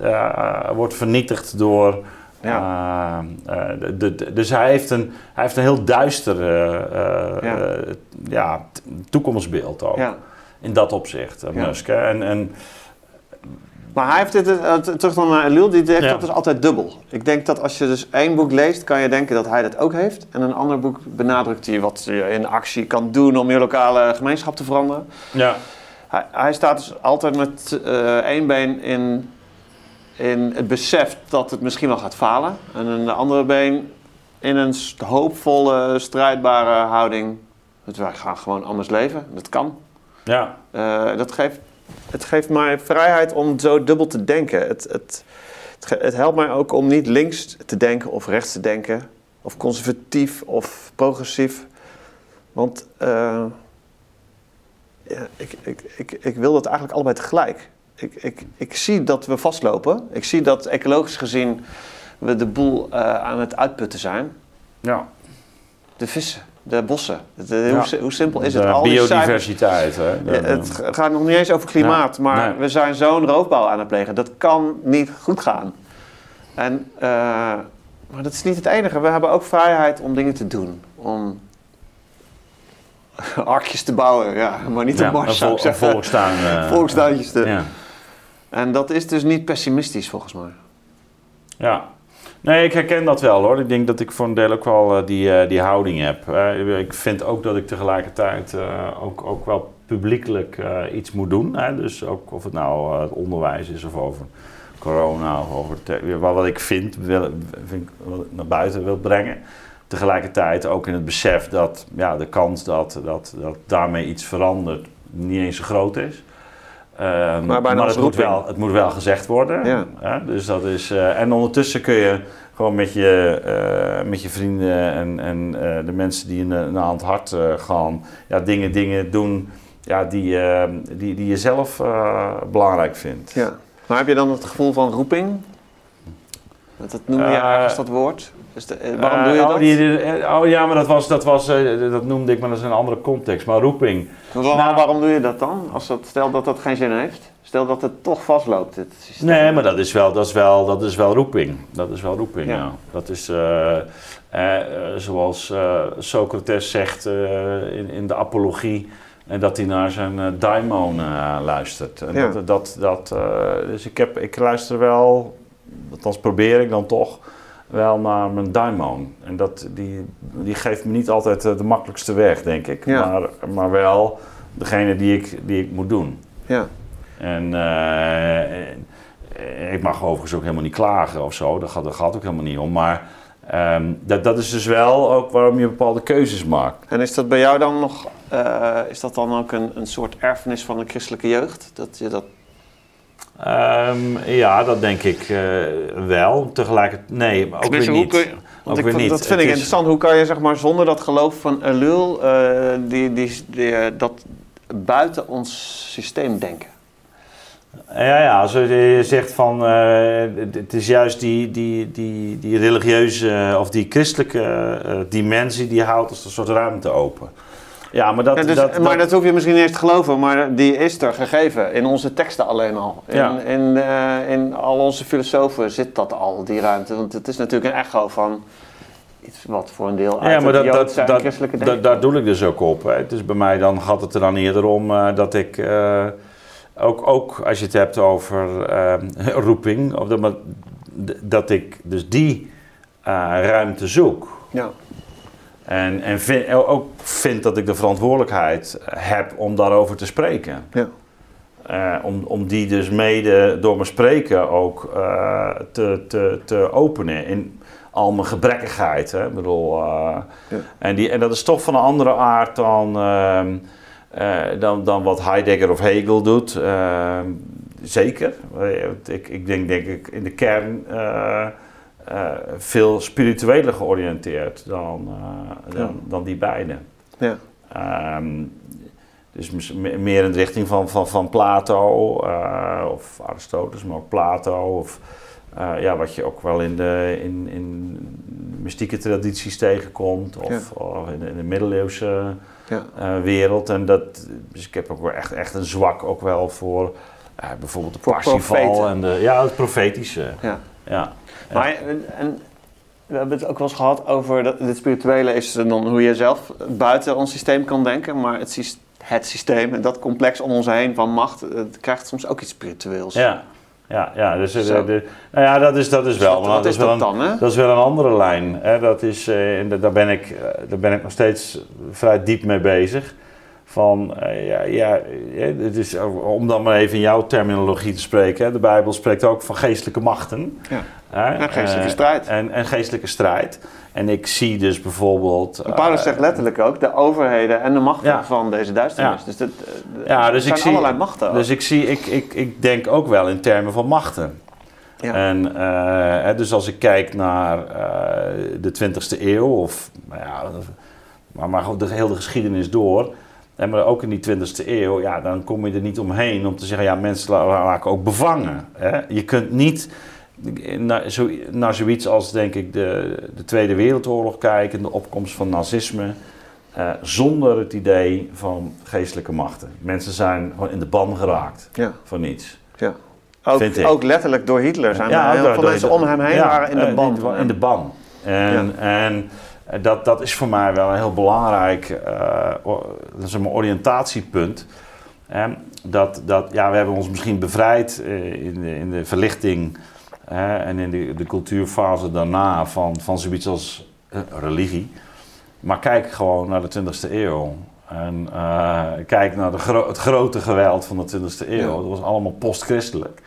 wordt vernietigd door ja. Uh, de, de, dus hij heeft een, hij heeft een heel duister uh, ja. ja. toekomstbeeld ook. Ja. In dat opzicht, Musk. En, en, maar hij heeft dit, terug dan naar Lul, die heeft dat dus altijd dubbel. Ik denk dat als je dus één boek leest, kan je denken dat hij dat ook heeft. En een ander boek benadrukt hij wat je in actie kan doen om je lokale gemeenschap te veranderen. Ja. Hij, hij staat dus altijd met één been in in het besef dat het misschien wel gaat falen. En een andere been in een hoopvolle, strijdbare houding. Het, wij gaan gewoon anders leven. Dat kan. Ja. Uh, dat geeft, het geeft mij vrijheid om zo dubbel te denken. Het, het, het, het, helpt mij ook om niet links te denken of rechts te denken. Of conservatief of progressief. Want uh, ja, ik, ik, ik, ik wil dat eigenlijk allebei tegelijk ik, ik, ik zie dat we vastlopen. Ik zie dat ecologisch gezien we de boel uh, aan het uitputten zijn. Ja. De vissen, de bossen. De, ja. hoe, hoe, simpel is de het? Al biodiversiteit. Hè? De, het gaat nog niet eens over klimaat, ja. maar nee. we zijn zo'n roofbouw aan het plegen. Dat kan niet goed gaan. En, uh, maar dat is niet het enige. We hebben ook vrijheid om dingen te doen. Om arkjes te bouwen, ja, maar niet ja, mars. Een, vol, een volkstuin. Uh, Volkstuintjes te. En dat is dus niet pessimistisch volgens mij. Ja. Nee, ik herken dat wel hoor. Ik denk dat ik voor een deel ook wel uh, die, uh, die houding heb. Uh, ik vind ook dat ik tegelijkertijd ook, ook wel publiekelijk iets moet doen. Hè? Dus ook of het nou het onderwijs is of over corona of over wat, ik vind, wil, wat naar buiten wil brengen. Tegelijkertijd ook in het besef dat ja, de kans dat, dat, dat daarmee iets verandert niet eens zo groot is. Um, maar, maar het, moet wel, het moet wel gezegd worden. Ja. dus dat is, uh, en ondertussen kun je gewoon met je, uh, met je vrienden en, en uh, de mensen die je aan het hart gaan, ja, dingen, dingen doen ja, die, ehm, die, die je zelf belangrijk vindt. Ja. Maar heb je dan het gevoel van roeping? Dat noem je ergens dat woord? Dus de, waarom doe je oh, dat? Die, oh ja, maar dat, was, dat, was, dat noemde ik, maar dat is een andere context. Maar roeping. Waarom, nou, waarom doe je dat dan? Als dat, stel dat dat geen zin heeft. Stel dat het toch vastloopt, het systeem. Nee, maar dat is wel, dat is wel, dat is wel roeping. Dat is wel roeping, ja. ja. Dat is uh, uh, zoals uh, Socrates zegt in, in de apologie... En dat hij naar zijn daimon luistert. En ja. dat, dat, dat, dus ik, heb, ik luister wel, althans probeer ik dan toch wel naar mijn daimon. En dat, die, die geeft me niet altijd de makkelijkste weg, denk ik. Ja. Maar, maar wel degene die ik, die ik moet doen. Ja. En uh, ik mag overigens ook helemaal niet klagen of zo, dat gaat, dat gaat ook helemaal niet om. Maar um, dat, dat is dus wel ook waarom je bepaalde keuzes maakt. En is dat bij jou dan nog, uh, is dat dan ook een, een soort erfenis van de christelijke jeugd? Dat je dat Um, ja, dat denk ik uh, wel. Tegelijkertijd, nee, ook weer niet. Je, ook weer niet. Dat vind ik interessant. Hoe kan je zeg maar zonder dat geloof van een lul uh, die, die, die, uh, dat buiten ons systeem denken? Ja, ja, als je zegt van het is juist die, die, die, die religieuze of die christelijke dimensie die houdt als een soort ruimte open. Ja, maar dat... Ja, dus- dat, maar dat hoef je misschien niet eens te geloven, maar die is er gegeven in onze teksten alleen al. In, Ja. in, eh, in al onze filosofen zit dat al, die ruimte. Want het is natuurlijk een echo van iets wat voor een deel uit Ja, maar het dat, dat, dat, christelijke dat, denken daar doe ik dus ook op. Hè. Is bij mij dan gaat het er dan eerder om eh, dat ik eh, ook, ook als je het hebt over roeping, of dat, dat ik dus die eh, ruimte zoek. Ja, En, en vind, ook vind dat ik de verantwoordelijkheid heb om daarover te spreken. ja. Eh, om, om die dus mede door mijn spreken ook eh, te, te, te openen in al mijn gebrekkigheid. Hè? Ik bedoel, eh, Ja. en, die, en dat is toch van een andere aard dan, ehm, eh, dan, dan wat Heidegger of Hegel doet. Ehm, zeker. Ik, ik denk, denk ik in de kern eh, veel spiritueler georiënteerd dan, eh, dan, dan die beide. ja. Ehm, dus meer in de richting van, van, van Plato eh, of Aristoteles, maar ook Plato. Of ja, wat je ook wel in de in, in mystieke tradities tegenkomt. Of, Ja. of in, de, in de middeleeuwse Ja. wereld. En dat, dus ik heb ook wel echt, echt een zwak ook wel voor bijvoorbeeld de Parsifal. En de, ja, het profetische. ja. Ja. Maar en, en we hebben het ook wel eens gehad over dat het spirituele is dan hoe je zelf buiten ons systeem kan denken, maar het, sys- het systeem en dat complex om ons heen van macht, het krijgt soms ook iets spiritueels. Ja, ja, ja, dus, eh, de, nou ja, dat is, dat is wel. Wat dat is wel dat een- dan, hè? Dat is wel een andere lijn. Hè? Dat is, eh, daar, ben ik, eh, daar ben ik nog steeds vrij diep mee bezig. Van, eh, ja, ja, het is, eh, om dan maar even in jouw terminologie te spreken. Hè? De Bijbel spreekt ook van geestelijke machten. Ja. Hè? En geestelijke Eh, strijd. En, en geestelijke strijd. En ik zie dus bijvoorbeeld... En Paulus zegt letterlijk ook de overheden en de machten Ja. van deze duisternis. Ja. Dus dat, Ja, dus zijn ik zie, allerlei machten. ook. Dus ik, zie, ik, ik, ik denk ook wel in termen van machten. ja. En dus als ik kijk naar de 20e eeuw, of nou ja, maar, maar gewoon de hele geschiedenis door. En maar ook in die 20e eeuw, ja, dan kom je er niet omheen om te zeggen, ja, mensen raken ook bevangen. Hè? Je kunt niet naar, zo, naar zoiets als, denk ik, de, de Tweede Wereldoorlog kijken, de opkomst van nazisme, eh, zonder het idee van geestelijke machten. Mensen zijn gewoon in de ban geraakt ja. van iets. ja. Ook, ook letterlijk door Hitler zijn er ook heel veel mensen om hem heen ja, waren in de eh, ban. In de ban. En, en dat, dat is voor mij wel een heel belangrijk eh, dat is een oriëntatiepunt. Dat, dat, ja, we hebben ons misschien bevrijd eh, in, de, in de verlichting hè, en in de, de cultuurfase daarna van, van zoiets als eh, religie. Maar kijk gewoon naar de 20e eeuw. En eh, kijk naar de gro- het grote geweld van de 20e eeuw. Ja. Dat was allemaal postchristelijk.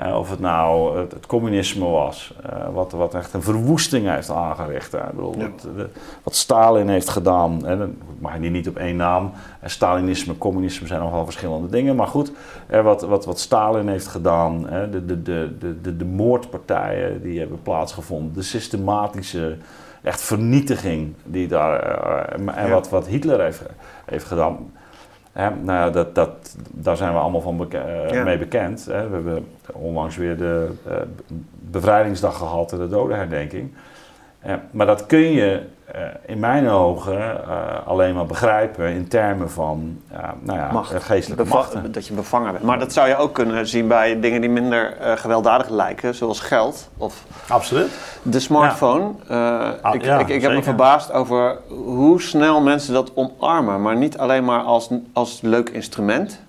Eh, of het nou het, het communisme was, eh, wat, wat echt een verwoesting heeft aangericht. Hè. Ik bedoel, Ja. wat, de- wat Stalin heeft gedaan, en dan mag je die niet op één naam. En Stalinisme en communisme zijn nogal verschillende dingen. Maar goed, eh, wat, wat, wat Stalin heeft gedaan, hè, de, de, de, de, de, moordpartijen die hebben plaatsgevonden, de systematische echt vernietiging die daar, eh, en Ja. wat, wat Hitler heeft, heeft gedaan. Hè, nou ja, dat, dat, daar zijn we allemaal van beke- eh, Ja. mee bekend. Hè. We hebben onlangs weer de eh, bevrijdingsdag gehad en de dodenherdenking. Maar dat kun je eh, in mijn ogen eh, alleen maar begrijpen in termen van eh, nou ja, Macht. geestelijke Beva- machten. Dat je bevangen bent. Maar dat zou je ook kunnen zien bij dingen die minder eh, gewelddadig lijken, zoals geld of Absoluut. de smartphone. Eh, Ah, ik, ja, ik, ik heb me verbaasd over hoe snel mensen dat omarmen, maar niet alleen maar als, als leuk instrument.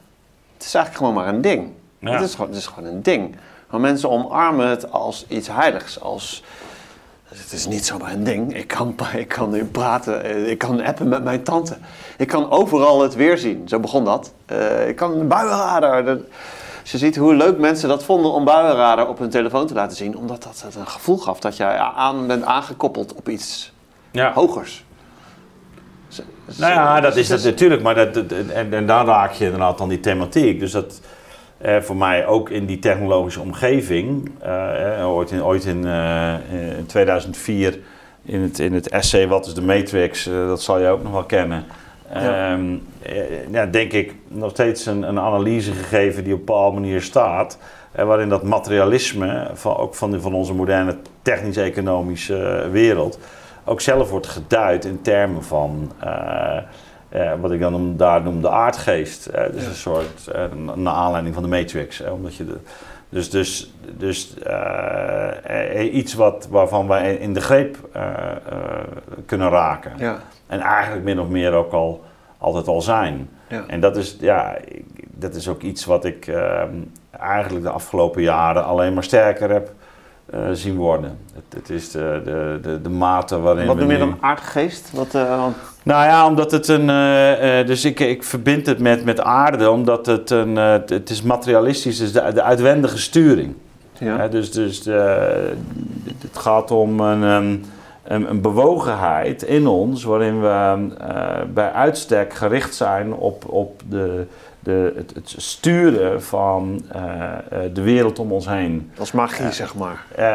Het is eigenlijk gewoon maar een ding. Ja. Het, is gewoon, het is gewoon een ding. Maar mensen omarmen het als iets heiligs, als... Het is niet zomaar een ding. Ik kan, ik kan nu praten, eh, ik kan appen met mijn tante. Ik kan overal het weer zien. Zo begon dat. Eh, ik kan een buienradar. Dat- je ziet hoe leuk mensen dat vonden om buienradar op hun telefoon te laten zien. Omdat dat het een gevoel gaf dat je aan bent aangekoppeld op iets Ja. hogers. Z- Nou ja, dat dus is het natuurlijk, maar dat, dat- en, en daar raak je inderdaad dan die thematiek. Dus dat eh, voor mij ook in die technologische omgeving, eh, eh, ooit in, ooit in, in 2004 in het, in het essay Wat is de Matrix, dat zal je ook nog wel kennen. Ja. Ehm, eh, ja, denk ik nog steeds een, een analyse gegeven die op een bepaalde manier staat. waarin dat materialisme, van, ook van, de, van onze moderne technisch-economische wereld, ook zelf wordt geduid in termen van eh, wat ik dan daar noem de aardgeest. Eh, dus een soort, eh, naar aanleiding van de Matrix. Omdat je de, dus dus, dus iets wat, waarvan wij in de greep kunnen raken. Ja. En eigenlijk min of meer ook al altijd al zijn. Ja. En dat is, ja, dat is ook iets wat ik ehm, eigenlijk de afgelopen jaren alleen maar sterker heb eh, zien worden. Het, het is de, de, de, de mate waarin Wat noem je dan aardgeest? Wat, eh, Nou ja, omdat het een. eh, dus ik, ik verbind het met, met aarde, omdat het een. het- is materialistisch, dus de, de uitwendige sturing. ja. Hè, dus dus het gaat om een, ehm, een, een bewogenheid in ons, waarin we eh, bij uitstek gericht zijn op, op de, de, het, het sturen van eh, eh, de wereld om ons heen. Is magie, zeg maar. Eh,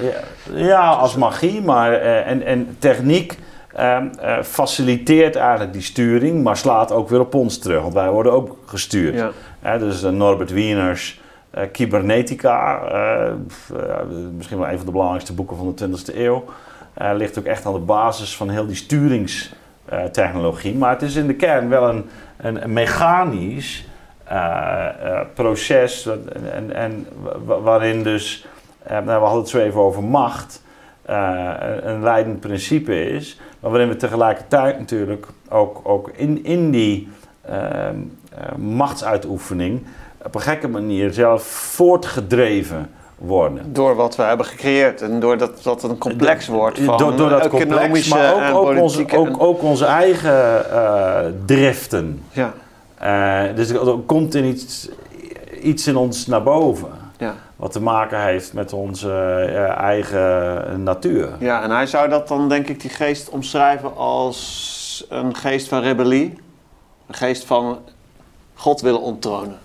ja, ja, als magie, maar eh, en, en techniek ehm, eh, faciliteert eigenlijk die sturing, maar slaat ook weer op ons terug, want wij worden ook gestuurd. Ja. Dus eh, Norbert Wieners eh, Cybernetica, eh, eh, misschien wel een van de belangrijkste boeken van de 20e eeuw, eh, ligt ook echt aan de basis van heel die sturingstechnologie. maar het is in de kern wel een, een, mechanisch eh, eh, proces en, en, en wa- waarin dus, eh, nou, we hadden het zo even over macht, eh, een, leidend principe is, maar waarin we tegelijkertijd natuurlijk ook, ook in, in die ehm, eh, machtsuitoefening op een gekke manier zelf voortgedreven worden. Door wat we hebben gecreëerd en doordat dat een complex wordt van door, door dat complex, economische maar ook, en ook, onze, ook, ook onze eigen eh, driften. ja, Eh, dus er komt in iets, iets in ons naar boven. ja. Wat te maken heeft met onze eh, eigen natuur. ja, en hij zou dat dan denk ik die geest omschrijven als een geest van rebellie. Een geest van God willen onttronen.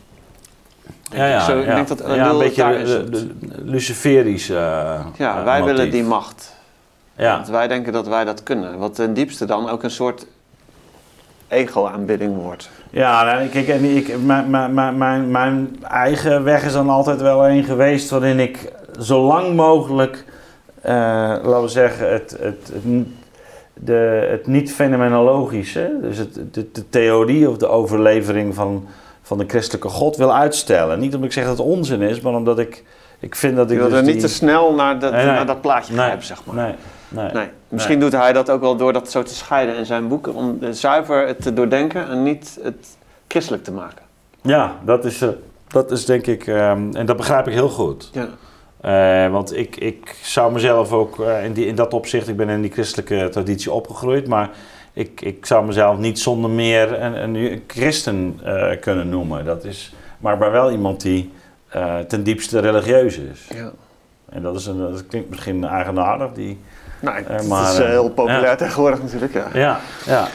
Ja, ja, Zo, ik ja. denk dat ja, een beetje daar de, luciferische eh, Ja, eh, wij willen die macht. Ja, Want wij denken dat wij dat kunnen. Wat ten diepste dan ook een soort ego-aanbidding wordt. ja nou, kijk, en ik, mijn, mijn, mijn, eigen weg is dan altijd wel een geweest waarin ik zo lang mogelijk, eh, laten we zeggen, het, het, de, het niet fenomenologische, dus het, de, de theorie of de overlevering van, van de christelijke God wil uitstellen. Niet omdat ik zeg dat het onzin is, maar omdat ik, ik vind dat Je ik wil dus er niet die- te snel naar dat, Nee, nee. naar dat plaatje Nee, grijpen, zeg maar. Nee, nee. Nee. Misschien doet hij dat ook wel door dat zo te scheiden in zijn boeken. Om zuiver het te doordenken en niet het christelijk te maken. Ja, dat is, eh, dat is denk ik, ehm, en dat begrijp ik heel goed. Ja. Eh, want ik, ik zou mezelf ook eh, in, die, in dat opzicht, ik ben in die christelijke traditie opgegroeid, maar ik, ik zou mezelf niet zonder meer een, een christen eh, kunnen noemen. Dat is, maar maar wel iemand die eh, ten diepste religieus is. ja. En dat, is een, dat klinkt misschien eigenaardig. Die, Nou, Eh, het maar, is heel populair tegenwoordig natuurlijk, ja. ja, ja,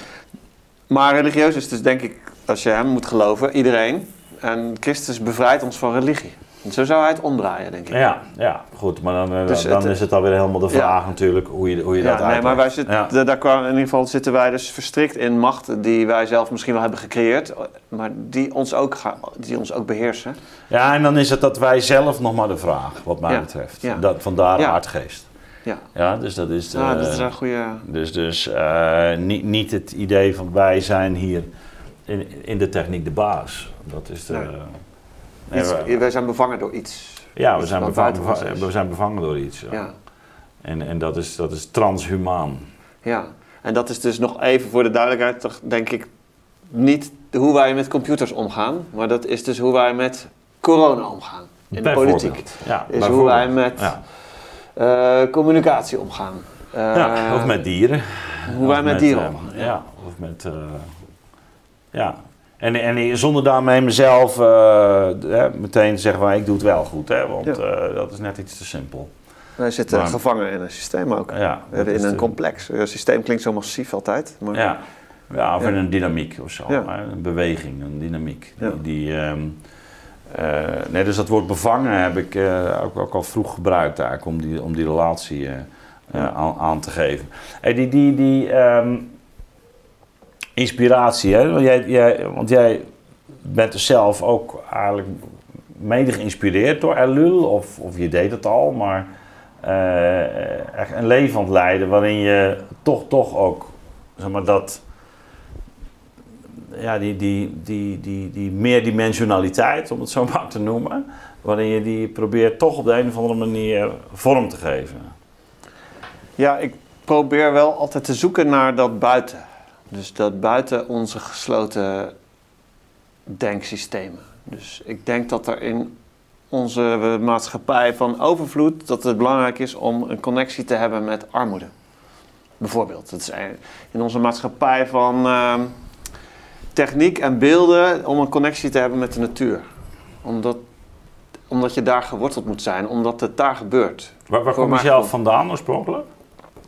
Maar religieus is dus denk ik, als je hem moet geloven, iedereen. En Christus bevrijdt ons van religie. Zo zou hij het omdraaien, denk ik. ja, ja, goed. Maar dan, eh, Dus dan het- is het alweer helemaal de Ja. vraag natuurlijk hoe je, hoe je dat Ja, nee, uitlegt. maar wij zitten, Ja. daar kwamen, in ieder geval zitten wij dus verstrikt in machten die wij zelf misschien wel hebben gecreëerd, maar die ons ook, gaan, die ons ook beheersen. Ja, en dan is het dat wij zelf nog maar de vraag, wat mij betreft. ja. Dat, vandaar aardgeest. Ja, Ja, dus dat is... ah, dat eh, is een goede. Dus, dus eh, niet, niet het idee van wij zijn hier in, in de techniek de baas. Dat is de... Nee. Iets, we- wij zijn bevangen door iets. ja, we zijn, bevangen, we zijn bevangen door iets. Ja. Ja, En, en dat is, dat is transhumaan. ja. En dat is dus nog even voor de duidelijkheid, toch denk ik niet hoe wij met computers omgaan, maar dat is dus hoe wij met corona omgaan in de politiek. Ja, Is hoe wij met Ja. eh, communicatie omgaan. Eh, ja, of met dieren. hoe wij met dieren eh, omgaan. ja. of met... eh, ja. En, en zonder daarmee mezelf eh, meteen te zeggen van ik doe het wel goed. Hè, want Ja. eh, dat is net iets te simpel. Wij zitten Maar- gevangen in een systeem ook. Ja, in een de- complex. Een systeem klinkt zo massief altijd. Maar Ja, ja of in een dynamiek of zo. Een beweging, een dynamiek. Ja. Die, die, eh, nee, dus dat woord bevangen heb ik ook, ook al vroeg gebruikt eigenlijk om die, om die relatie aan, aan te geven. Hey, die die, die ehm, inspiratie, hè? Want jij, jij, want jij bent dus zelf ook eigenlijk mede geïnspireerd door Elul, of, of je deed het al, maar eh, echt een leven aan leiden waarin je toch, toch ook zeg maar, dat ja, die, die, die, die, die meerdimensionaliteit, om het zo maar te noemen, waarin je die probeert toch op de een of andere manier vorm te geven. Ja, ik probeer wel altijd te zoeken naar dat buiten. Dus dat buiten onze gesloten denksystemen. Dus ik denk dat er in onze maatschappij van overvloed, dat het belangrijk is om een connectie te hebben met armoede. Bijvoorbeeld. Dat is in onze maatschappij van uh, techniek en beelden om een connectie te hebben met de natuur. Omdat, omdat je daar geworteld moet zijn, omdat het daar gebeurt. Waar, waar kom je zelf vandaan oorspronkelijk?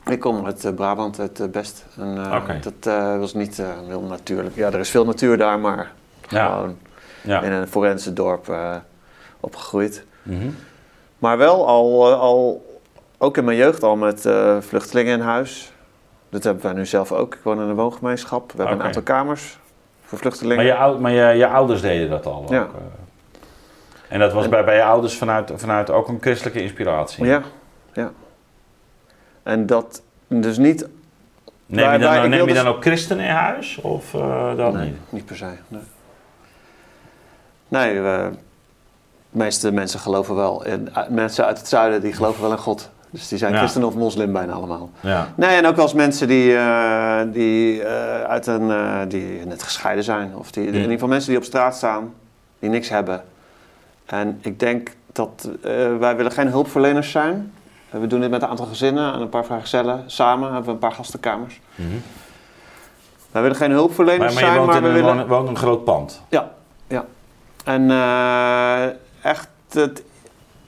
Ik kom uit uh, Brabant, uit uh, Best. En, uh, Dat was niet heel natuurlijk. Ja, er is veel natuur daar, maar ja. gewoon ja. in een forense dorp opgegroeid. Mm -hmm. Maar wel al, al, ook in mijn jeugd al met vluchtelingen in huis. Dat hebben wij nu zelf ook. Ik woon in een woongemeenschap. We hebben een aantal kamers voor vluchtelingen. Maar je, maar je, je ouders deden dat al? Ja. Ook, en dat was bij, bij je ouders vanuit, vanuit ook een christelijke inspiratie? Ja, ja. En dat dus niet... Neem je dan, neem je dus dan ook christenen in huis? Of uh, dat nee, niet? niet per se. Nee, nee uh, de meeste mensen geloven wel. In, mensen uit het zuiden die geloven wel in God. Dus die zijn ja. christen of moslim bijna allemaal. Ja. Nee, en ook wel eens mensen die, uh, die, uh, uit een, uh, die net gescheiden zijn. Of die, in ieder geval mensen die op straat staan, die niks hebben. En ik denk dat wij willen geen hulpverleners zijn. We doen dit met een aantal gezinnen en een paar vrijgezellen. Samen hebben we een paar gastenkamers. Mm -hmm. Wij willen geen hulpverleners maar, maar zijn, maar we in willen... Woont een groot pand? Ja, ja. En echt het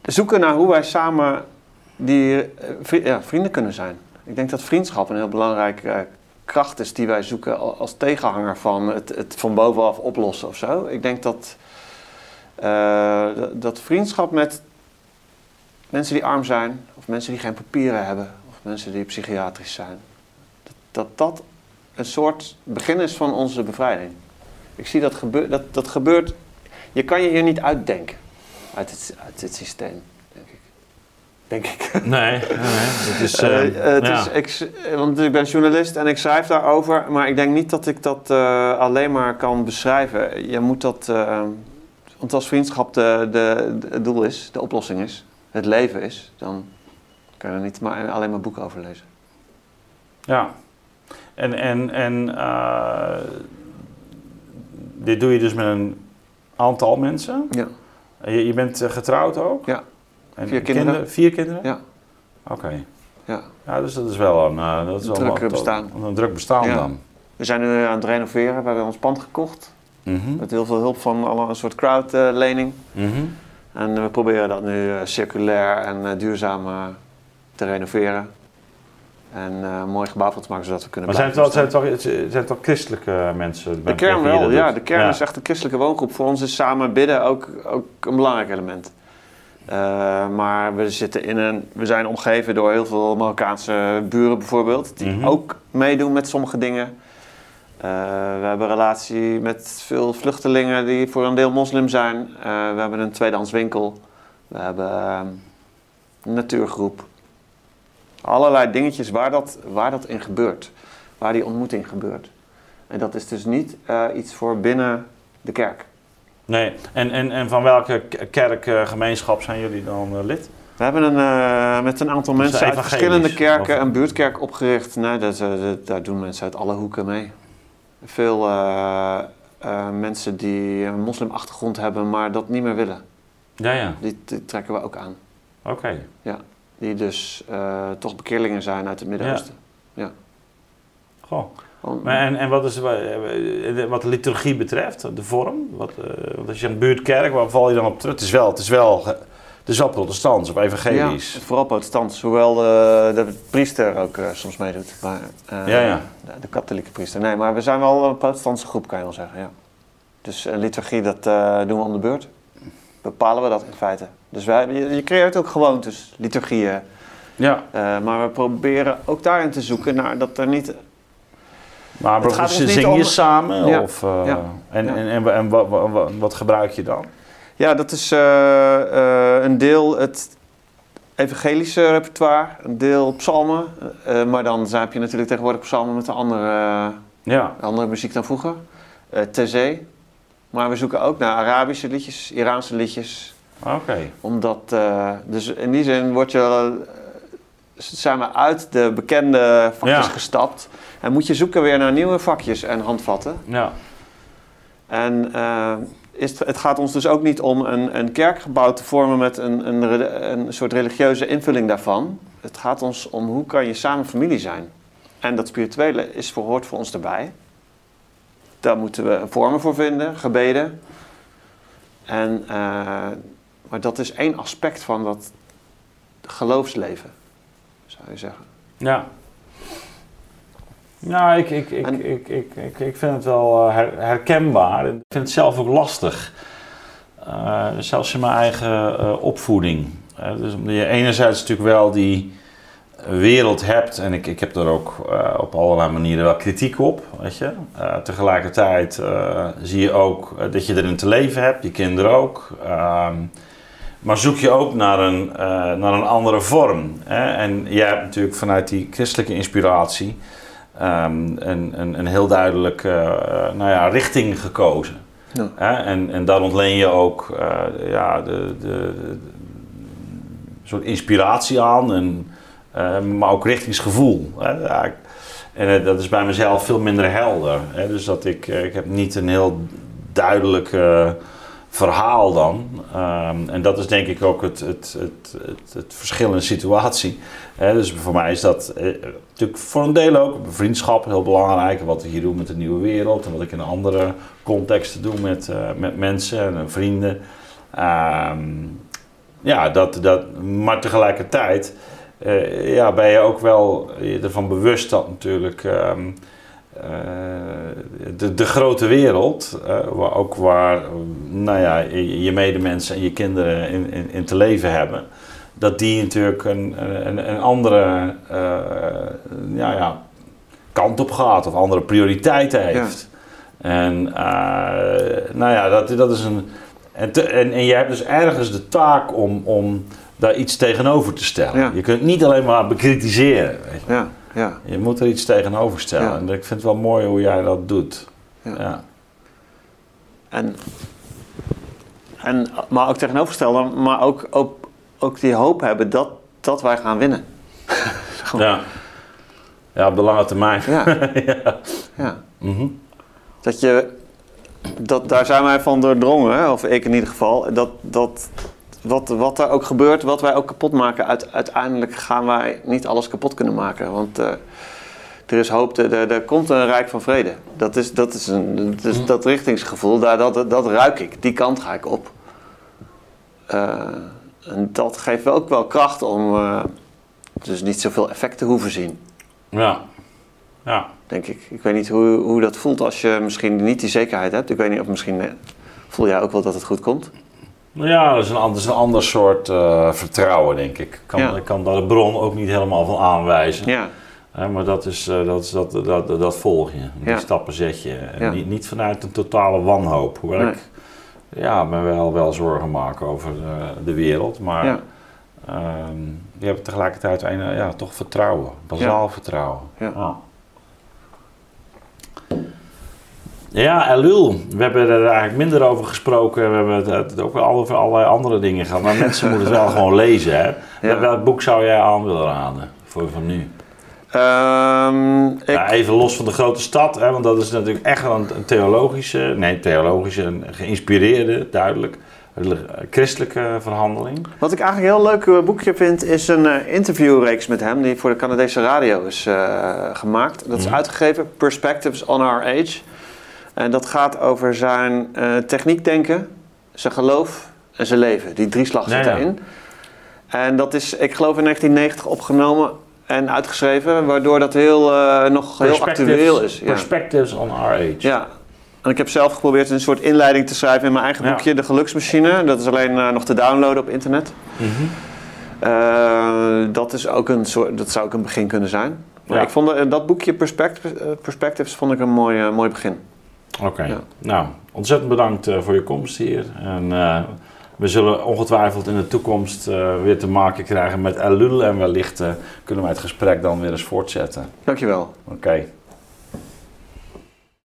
zoeken naar hoe wij samen die ja, vrienden kunnen zijn. Ik denk dat vriendschap een heel belangrijke kracht is die wij zoeken als tegenhanger van het, het van bovenaf oplossen of zo. Ik denk dat, uh, dat vriendschap met mensen die arm zijn, of mensen die geen papieren hebben, of mensen die psychiatrisch zijn, dat dat, dat een soort begin is van onze bevrijding. Ik zie dat, gebeur, dat dat gebeurt. Je kan je hier niet uitdenken uit het, uit dit systeem denk ik. Nee, nee, het is, uh, het ja. is ik, want ik ben journalist en ik schrijf daarover, maar ik denk niet dat ik dat uh, alleen maar kan beschrijven. Je moet dat, uh, want als vriendschap de, de, de, het doel is, de oplossing is, het leven is, dan kan er niet maar alleen maar boeken over lezen. Ja, en, en, en dit doe je dus met een aantal mensen? Ja. Je, je bent getrouwd ook? Ja. En vier kinderen? Vier kinderen? Ja. Oké. Ja. ja, dus dat is wel een, uh, dat is een druk wat, bestaan. Een druk bestaan ja. dan. We zijn nu aan het renoveren. We hebben ons pand gekocht. Mm -hmm. Met heel veel hulp van alle, een soort crowdlening. Uh, mm -hmm. En we proberen dat nu circulair en duurzaam te renoveren. En een mooi gebouw van te maken zodat we kunnen maar zijn het, wel, zijn, het wel, zijn het wel christelijke mensen? De kern wel, ja. De kern ja. is echt een christelijke woongroep. Voor ons is samen bidden ook, ook een belangrijk element. Uh, maar we, zitten in een, we zijn omgeven door heel veel Marokkaanse buren bijvoorbeeld, die mm -hmm. ook meedoen met sommige dingen. Uh, we hebben een relatie met veel vluchtelingen die voor een deel moslim zijn. Uh, we hebben een tweedehands winkel. We hebben een natuurgroep. Allerlei dingetjes waar dat, waar dat in gebeurt. Waar die ontmoeting gebeurt. En dat is dus niet iets voor binnen de kerk. Nee, en, en, en van welke kerkgemeenschap zijn jullie dan uh, lid? We hebben een, uh, met een aantal mensen uit verschillende kerken of? een buurtkerk opgericht. Nee, dat, dat, daar doen mensen uit alle hoeken mee. Veel mensen die een moslimachtergrond hebben, maar dat niet meer willen. Ja, ja. Die, die trekken we ook aan. Oké. Okay. Ja, die dus toch bekeerlingen zijn uit het Midden-Oosten. Ja. ja. Goh. Maar en, en wat, is, wat de liturgie betreft, de vorm? Wat, uh, want als je een buurtkerk, waar val je dan op terug? Het is wel, het is wel, het is wel protestants of evangelisch. Ja, vooral protestants. Hoewel de, de priester ook uh, soms meedoet. Maar, ja, ja. De, de, katholieke priester. Nee, maar we zijn wel een protestantse groep, kan je wel zeggen. Ja. Dus liturgie, dat doen we om de beurt. Bepalen we dat in feite. Dus wij, je, je creëert ook gewoontes, liturgieën. Ja. maar we proberen ook daarin te zoeken naar dat er niet maar het gaat dus zing je samen? Ja. Of, uh, ja. En, ja. en, en, en wat, wat, wat, gebruik je dan? Ja, dat is uh, uh, een deel het evangelische repertoire, een deel psalmen. maar dan heb je natuurlijk tegenwoordig psalmen met een andere, ja. andere muziek dan vroeger. eh TZ. Maar we zoeken ook naar Arabische liedjes, Iraanse liedjes. Oké. Omdat, eh, dus in die zin word je, eh, zijn we uit de bekende vakjes Ja. gestapt. En moet je zoeken weer naar nieuwe vakjes en handvatten. Ja. En eh, is het, het gaat ons dus ook niet om een, een kerkgebouw te vormen met een, een, een soort religieuze invulling daarvan. Het gaat ons om hoe kan je samen familie zijn. En dat spirituele is voor, hoort voor ons erbij. Daar moeten we vormen voor vinden, gebeden. En, eh, maar dat is één aspect van dat geloofsleven, zou je zeggen. Ja. Ja, ik, ik, ik, En- ik, ik, ik, ik vind het wel eh, her- herkenbaar. En Ik vind het zelf ook lastig. Eh, zelfs in mijn eigen eh, opvoeding. Dus omdat je enerzijds natuurlijk wel die wereld hebt. En ik, ik heb daar ook op allerlei manieren wel kritiek op. Weet je? Tegelijkertijd zie je ook dat je erin te leven hebt. Je kinderen ook. Maar zoek je ook naar een, eh, naar een andere vorm. Hè? En jij hebt natuurlijk vanuit die christelijke inspiratie ehm, een, een, een heel duidelijke eh, nou ja, richting gekozen. Ja. Hè? En, en daar ontleen je ook eh, ja, de, de, soort inspiratie aan, en, eh, maar ook richtingsgevoel. Hè? Ja, en eh, dat is bij mezelf veel minder helder. Hè? Dus dat ik, eh, ik heb niet een heel duidelijk eh, verhaal dan. Ehm, en dat is denk ik ook het, het, het, het, het verschil in situatie. Dus voor mij is dat eh, natuurlijk voor een deel ook vriendschap heel belangrijk. Wat ik hier doe met de nieuwe wereld en wat ik in andere contexten doe met, eh, met mensen en eh, vrienden. Ehm, ja, dat, dat, maar tegelijkertijd ja, ben je ook wel ervan bewust dat natuurlijk ehm, eh, de, de grote wereld, eh, waar, ook waar eh, nou ja, je, medemensen en je kinderen in, in, in te leven hebben, dat die natuurlijk een, een, een andere eh, ja, ja, kant op gaat of andere prioriteiten heeft. En eh, nou ja, dat, dat is een. En, te- en, en je hebt dus ergens de taak om, om daar iets tegenover te stellen. Ja. Je kunt niet alleen maar bekritiseren. Weet je. Ja, ja. je moet er iets tegenover stellen. Ja. En ik vind het wel mooi hoe jij dat doet. Ja. Ja. En, en, maar ook tegenovergestelde, maar ook, ook, ook die hoop hebben dat, dat wij gaan winnen. Ja. ja, op de lange termijn. Ja, ja. Mhm. Dat je, dat, daar zijn wij van doordrongen, of ik in ieder geval, dat, dat wat, wat er ook gebeurt, wat wij ook kapot maken, uit, uiteindelijk gaan wij niet alles kapot kunnen maken. Want eh, er is hoop, er, komt een rijk van vrede. Dat is, dat, is een, dat, is dat richtingsgevoel, daar, dat, dat ruik ik, die kant ga ik op. Eh, en dat geeft wel ook wel kracht om eh, dus niet zoveel effect te hoeven zien. ja. Ja. denk ik. Ik weet niet hoe, hoe dat voelt als je misschien niet die zekerheid hebt. Ik weet niet of misschien voel jij ook wel dat het goed komt. Nou ja, dat is een, an- dat is een ander soort eh, vertrouwen, denk ik. Ik kan, Ja. ik kan daar de bron ook niet helemaal van aanwijzen. Ja, maar dat, is, eh, dat, is, dat, dat, dat volg je. Die Ja. stappen zet je. En niet, niet vanuit een totale wanhoop. Hoewel Nee. ik ja, me wel, wel zorgen maak over de, de wereld. Maar ja, ehm, je hebt tegelijkertijd een, eh, ja, toch vertrouwen. Bazaal vertrouwen. Ja. Ja, Elul. We hebben er eigenlijk minder over gesproken. We hebben het, het ook wel over allerlei andere dingen gehad. Maar mensen moeten het wel gewoon lezen. Hè? Ja. Welk boek zou jij aan willen raden voor van nu? Ehm, ik, Ja, even los van de grote stad, hè, want dat is natuurlijk echt wel een, theologische, nee, theologische, een geïnspireerde, duidelijk, relig- christelijke verhandeling. wat ik eigenlijk een heel leuk eh, boekje vind, is een eh, interviewreeks met hem die voor de Canadese radio is eh, gemaakt. Dat is Mhm. uitgegeven, Perspectives on Our Age. En dat gaat over zijn eh techniekdenken, zijn geloof en zijn leven. Die drieslag zit Ja, ja. erin. En dat is, ik geloof in 1990 opgenomen en uitgeschreven, waardoor dat heel, eh, nog heel actueel is. Ja. Perspectives on our age. Ja. En ik heb zelf geprobeerd een soort inleiding te schrijven in mijn eigen Ja. boekje, De Geluksmachine. Dat is alleen eh, nog te downloaden op internet. Mhm. Dat, is ook een soort, dat zou ook een begin kunnen zijn. Maar ik vond dat boekje Perspectives, Perspectives vond ik een mooi, mooi begin. Oké, Ja. nou, ontzettend bedankt eh, voor je komst hier. En eh, we zullen ongetwijfeld in de toekomst eh, weer te maken krijgen met Elul. En wellicht kunnen wij het gesprek dan weer eens voortzetten. Dankjewel. Oké.